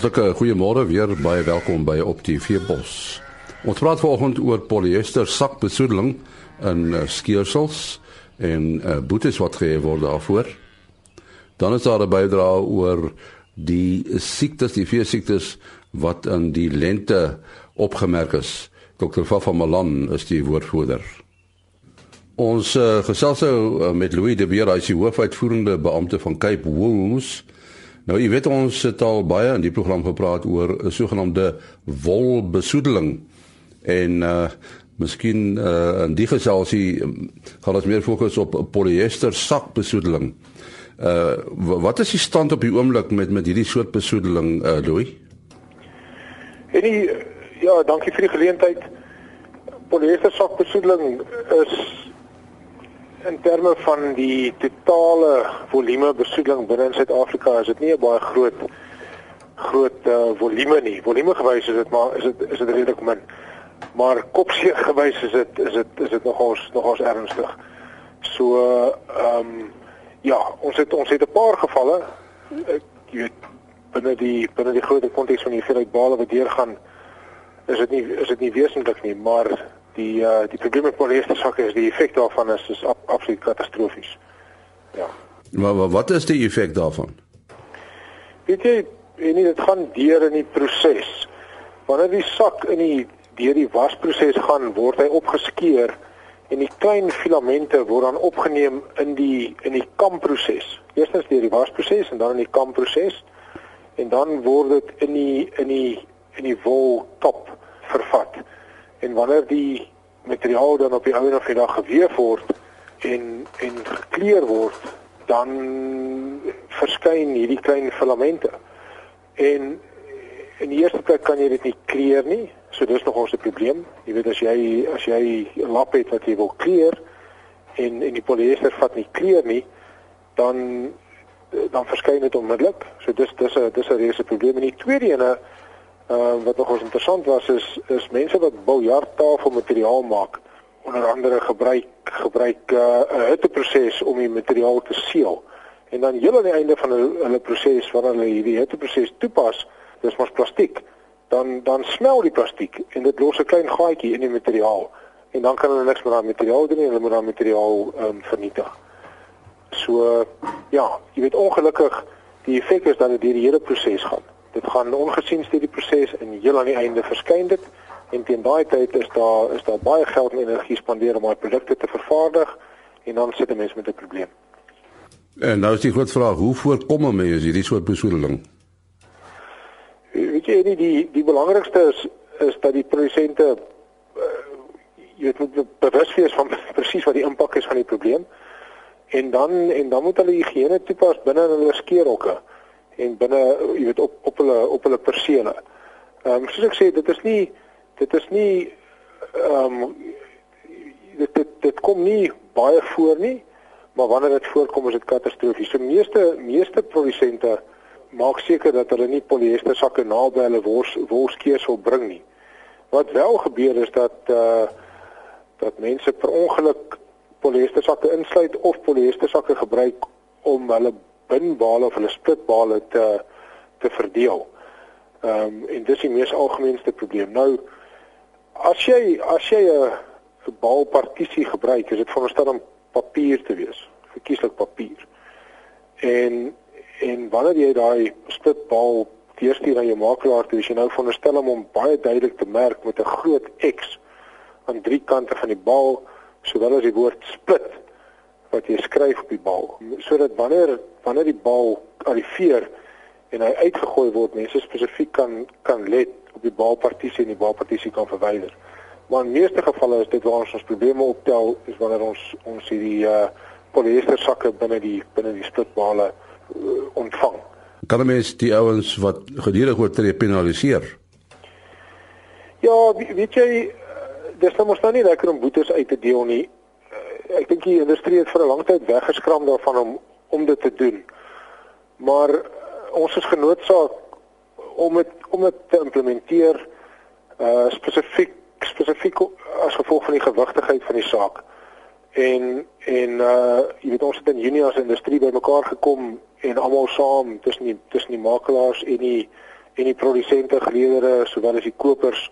Hartlike goeiemôre weer baie welkom by Op TV Bos. Ons praat vanoggend oor polyester sakbesoedeling in uh, skeursels en uh, boetes wat gegee word daarvoor. Dan is daar 'n bydrae oor die siektes, die vier siektes wat in die lente opgemerk is. Dr. Fafa Malan is die woordvoerder. Ons uh, gesels nou uh, met Louis de Beer, hy is die hoofuitvoerende beampte van Cape Wool's. Nou, jy weet ons het al baie in die program gepraat oor 'n sogenaamde wolbesoedeling en uh miskien uh in die geselsie um, gaan ons meer fokus op polyester sakbesoedeling. Uh wat is die stand op die oomblik met met hierdie soort besoedeling uh Louis? En die, ja, dankie vir die geleentheid. Polyester sakbesoedeling is in terme van die totale volume besoedeling binne in Suid-Afrika is dit nie 'n baie groot groot uh, volume nie. Volume gewys is dit maar is dit is dit redelik min. Maar kopseer gewys is dit is dit is dit nogals nogals ernstig. So ehm um, ja, ons het ons het 'n paar gevalle ek weet binne die binne die groot konteks van die hoeveelheid bale wat deurgaan is dit nie is dit nie wesentlik nie, maar die uh, die probleem met polyester sakke is die effek daarvan is is ab, absoluut katastrofies. Ja. Maar, maar wat is die effek daarvan? Weet jy, en dit gaan deur in die proses. Wanneer die sak in die deur die wasproses gaan, word hy opgeskeur en die klein filamente word dan opgeneem in die in die kamproses. Eerstens deur die wasproses en dan in die kamproses en dan word dit in die in die in die wol top vervat en wanneer die materiaal dan op die ou en op die dag geweef word en en gekleur word dan verskyn hierdie klein filamente. En in die eerste plek kan jy dit nie kleur nie so dis nog ons probleem. Jy weet as jy as jy 'n lap het wat jy wil kleur en en die polyester vat nie kleur nie dan dan verskyn dit onmiddellik. So dis dis 'n dis 'n reuse probleem. En die tweede ene uh, wat nog ons interessant was is is mense wat biljarttafelmateriaal maak onder andere gebruik gebruik uh, 'n uh, hitteproses om die materiaal te seël en dan heel aan die einde van hulle, hulle proses wanneer hulle hierdie hitteproses toepas dis mos plastiek dan dan smel die plastiek en dit los 'n klein gaatjie in die materiaal. En dan kan hulle niks met daai materiaal doen nie hulle moet daai materiaal um, vernietig. So ja jy weet ongelukkig die effek is dat dit deur die hele proses gaan dit gaan ongesien deur die proses en heel aan die einde verskyn dit en teen daai tyd is daar is daar baie geld en energie spandeer om daai produkte te vervaardig en dan sit 'n mens met 'n probleem. En nou is die groot vraag, hoe voorkom 'n mens hierdie soort besoedeling? Weet jy nie die die belangrikste is is dat die produsente uh, jy weet moet bewus wees van presies wat die impak is van die probleem. En dan en dan moet hulle higiëne toepas binne hulle skeerhokke en binne jy weet op op hulle op hulle persele. Ehm um, soos ek sê dit is nie dit is nie ehm um, dit, dit dit kom nie baie voor nie, maar wanneer dit voorkom is dit katastrofies. So meeste meeste produsente maak seker dat hulle nie polyester sakke naby hulle wors worskeers wil bring nie. Wat wel gebeur is dat eh uh, dat mense per ongeluk polyester sakke insluit of polyester sakke gebruik om hulle binbale of hulle splitbale te te verdeel. Ehm um, en dis die mees algemeenste probleem. Nou as jy as jy 'n balpartisie gebruik, is dit veronderstel om papier te wees, verkieslik papier. En en wanneer jy daai splitbal deurstuur aan jou makelaar toe, is jy nou veronderstel om hom baie duidelik te merk met 'n groot X aan drie kante van die bal, sowel as die woord split wat jy skryf op die bal sodat wanneer wanneer die bal arriveer en hy uitgegooi word mense spesifiek kan kan let op die balpartisie en die balpartisie kan verwyder. Maar in meeste gevalle is dit waar ons ons probleme optel is wanneer ons ons hierdie uh polyester sakke binne die binne die splitbale uh, ontvang. Kan mens die ouens wat gedurig word penaliseer? Ja, weet jy, dis nou mos nou nie lekker om boetes uit te deel nie ek dink die industrie het vir 'n lang tyd weggeskram daarvan om om dit te doen. Maar uh, ons is genoodsaak om dit om dit te implementeer uh spesifiek spesifiek as gevolg van die gewigtigheid van die saak. En en uh jy weet ons het in Junie as industrie bymekaar gekom en almal saam tussen die tussen die makelaars en die en die produsente geleedere sowel as die kopers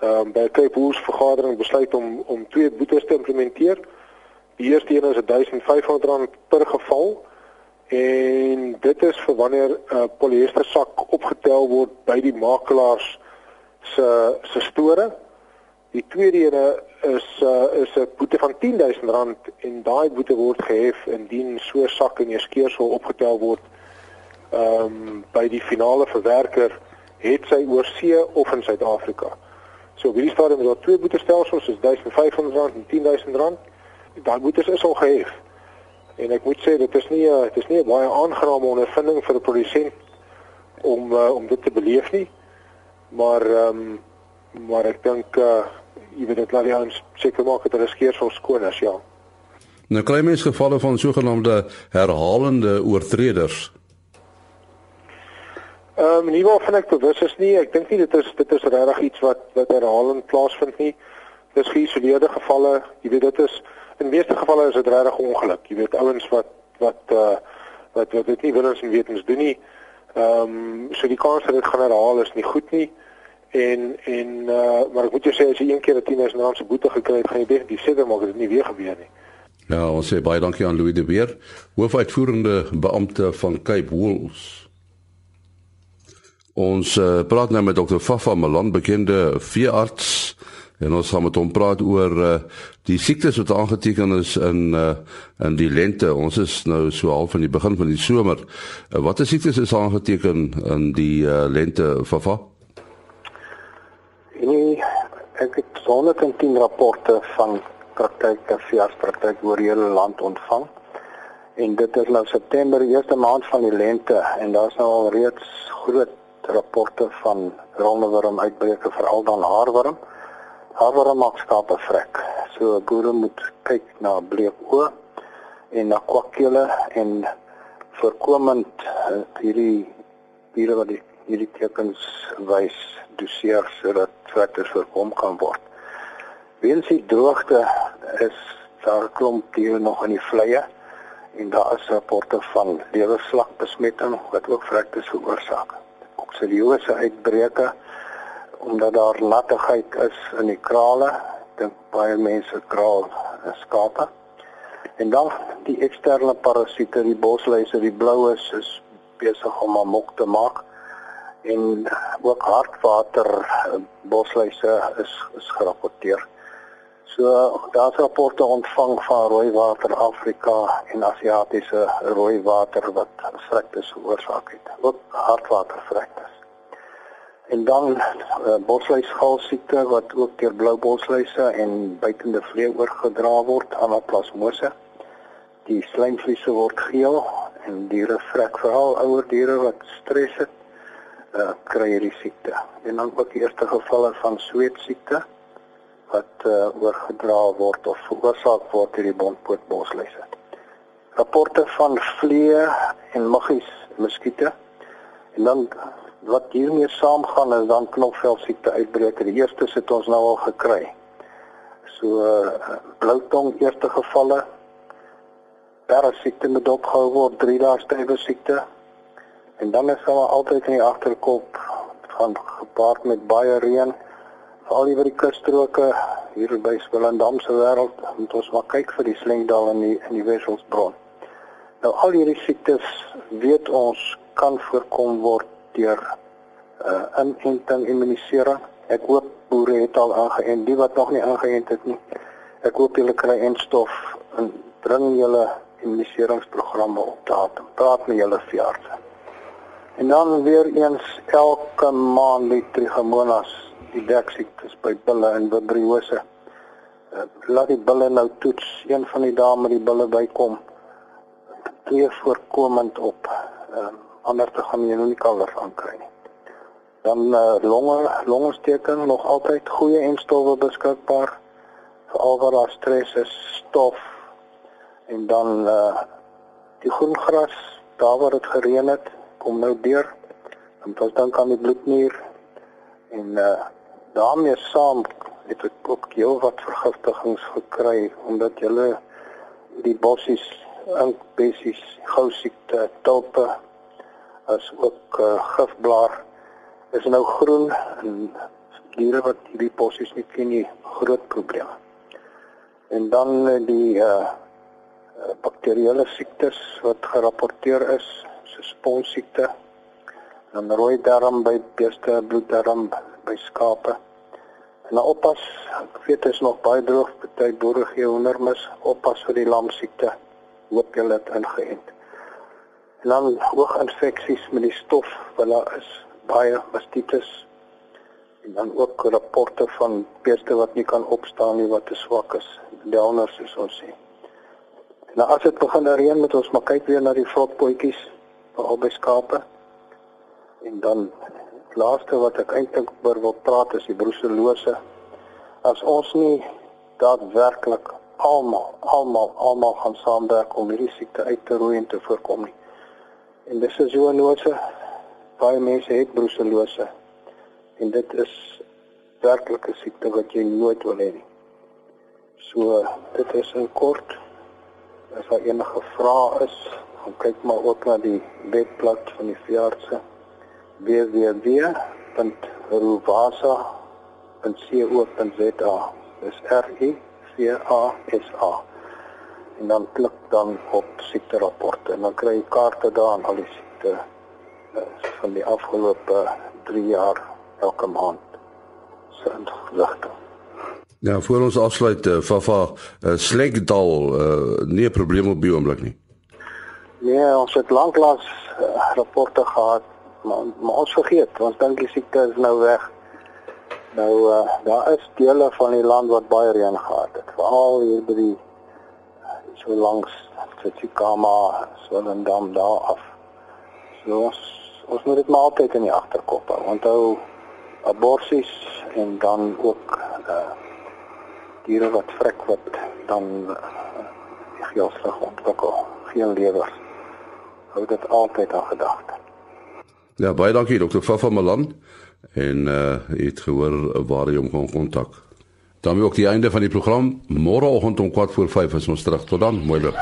ehm um, by 'n Cape Wool's vergadering besluit om om twee boetes te implementeer. Die eerste een is R1500 per geval en dit is vir wanneer 'n uh, polyester sak opgetel word by die makelaars se se store. Die tweede ene is uh, is 'n boete van R10000 en daai boete word gehef indien so 'n sak in jou skeersel opgetel word ehm um, by die finale verwerker het sy oor see of in Suid-Afrika. So wie staan met daai twee boetestelsels is R1500 en R10000. Daai boetes is al gehef. En ek moet sê dit is nie dit is nie 'n baie aangename ondervinding vir 'n produsent om uh, om dit te beleef nie. Maar ehm um, maar ek dink uh jy weet dit laat die ouens seker maak dat hulle skeersel skoon is, ja. Nou kry mens gevalle van sogenaamde herhalende oortreders Ehm um, nie waarvan ek bewus is nie. Ek dink nie dit is dit is regtig iets wat wat herhalend plaasvind nie. Dis geïsoleerde gevalle. Jy weet dit is in meeste gevalle is dit regtig ongeluk. Jy weet ouens wat wat uh wat wat dit nie willens en wetens doen nie. Ehm um, so die kans dat dit gaan herhaal is nie goed nie. En en uh maar ek moet jou sê as jy een keer 'n 10000 rand se boete gekry het, gaan jy definitief seker maak dat dit nie weer gebeur nie. Ja, ons sê baie dankie aan Louis de Beer, hoofuitvoerende beampte van Cape Wool's. Ons uh, praat nou met dokter Fafa Malan, bekende veearts. En ons gaan met hom praat oor uh, die siektes wat aangeteken is in uh, in die lente. Ons is nou so half van die begin van die somer. Uh, Watter siektes is aangeteken in die uh, lente Fafa? Nee, ek het sonder kan 10 rapporte van praktyke veeartspraktyk oor die hele land ontvang. En dit is nou September, eerste maand van die lente en daar's nou al reeds groot rapporte van rondewurm uitbreke veral dan haarworm. Haarworm maak skape vrek. So boere moet kyk na bleek oë en na kwakkele en voorkomend uh, hierdie diere wat die hierdie tekens wys doseer sodat vekters voorkom kan word. Weens die droogte is daar klomp diere nog in die vleie en daar is rapporte van lewervlak besmetting wat ook vrekters veroorsaak serieuze uitbreke omdat daar nattigheid is in die krale. Dink baie mense kraal skape. En dan die eksterne parasiete, die bosluise, die bloues is besig om amok te maak en ook hartwater bosluise is is gerapporteer. So daar's rapporte ontvang van rooiwater Afrika en Asiatiese rooiwater wat vrektes veroorsaak het. Ook hartwatervrektes. En dan uh, bosluisgalsiekte wat ook deur blou bosluise en buitende vlee oorgedra word aan plasmose. Die slijmvliese word geel en diere vrek veral ouer diere wat stres het, uh, kry hierdie siekte. En dan ook die eerste gevalle van sweetsiekte wat uh, oorgedra word of veroorsaak word deur die bontpootbosluise. Rapporte van vlee en muggies, muskiete en dan wat hiermee saamgaan is dan knopvel siekte uitbreek. Die eerste sit ons nou al gekry. So uh, bloutong eerste gevalle. Parasiete met opgehou word, drie dae stywe siekte. En dan is daar altyd in die agterkop van gepaard met baie reën. Hier by die kusstroke hier by Swellendam se wêreld, moet ons maar kyk vir die slengdal in die in die Wesselsbron. Nou al hierdie siektes weet ons kan voorkom word deur uh inenting immunisering. Ek hoop boere het al aangeënt, die wat nog nie aangeënt het nie. Ek hoop hulle kry enstof en bring julle immuniseringsprogramme op datum. Praat met julle veearts. En dan weer eens elke maand die trichomonas, die deksiektes by bulle en vibriose. Uh, laat die bulle nou toets. Een van die dae met die bulle bykom. Twee voorkomend op. Ehm uh, anders te gaan jy nou nie kalvers aankry nie. Dan uh, longe longontsteking nog altyd goeie en stowwe beskikbaar vir al wat daar stres is, stof en dan uh die groen gras, daar waar dit gereën het, kom nou deur. En dit dan kan die bloednier en uh daarmee saam het ek ook heel wat vergiftigings gekry omdat hulle die bossies, inkbessies, gousiekte, tulpe as ook uh, gifblaar is nou groen en diere wat hierdie bossies nie ken nie, groot probleme. En dan eh, die uh bakterieële siektes wat gerapporteer is, so sponsiekte, dan rooi darm by beeste, bloeddarm by skape. En nou oppas, ek weet dit is nog baie droog, party boere gee hondermis, oppas vir die lamsiekte. Hoop jy dit ingeënt. En dan hooginfeksies met die stof, wat daar is, baie mastitis en dan ook rapporte van beeste wat nie kan opstaan nie wat te swak is downers soos ons sê. Nou as dit begin reën met ons maar kyk weer na die vrotpotjies vir albei skape. En dan laaste wat ek eintlik oor wil praat is die brucellose. As ons nie daadwerklik almal almal almal gaan saamwerk om hierdie siekte uit te roei en te voorkom nie en dis 'n zoonose baie mense het brucellose en dit is werklik 'n siekte wat jy nooit wil hê nie. So dit is in kort as daar enige vrae is, gaan kyk maar ook na die webblad van die veeartse www.ruvasa.co.za. Dis R U V A S A. En dan klik dan op siekte rapporte en dan kry jy kaarte daar aan al die siekte van die afgelope 3 jaar elke maand se inligting. Ja, voor ons afsluit uh, Fafa uh, Slegdal uh, nie 'n probleem op die oomblik nie. Nee, ons het lanklaas uh, rapporte gehad, maar, maar ons vergeet, ons dink die siekte is nou weg. Nou uh, daar is dele van die land wat baie reën gehad het, veral hier by die so langs Tsikama, Swellendam daar af. So ons ons moet dit maar altyd in die agterkop hou. Onthou aborsies en dan ook uh diere wat vrek wat dan uh, geelsig ontwikkel, geen lewers. Hou dit altyd aan gedagte. Ja, baie dankie dokter Fafa Malan en uh het gehoor waar jy hom kon kontak. Dan ook die einde van die program. Môreoggend om 4 voor 5 is ons terug. Tot dan, mooi loop.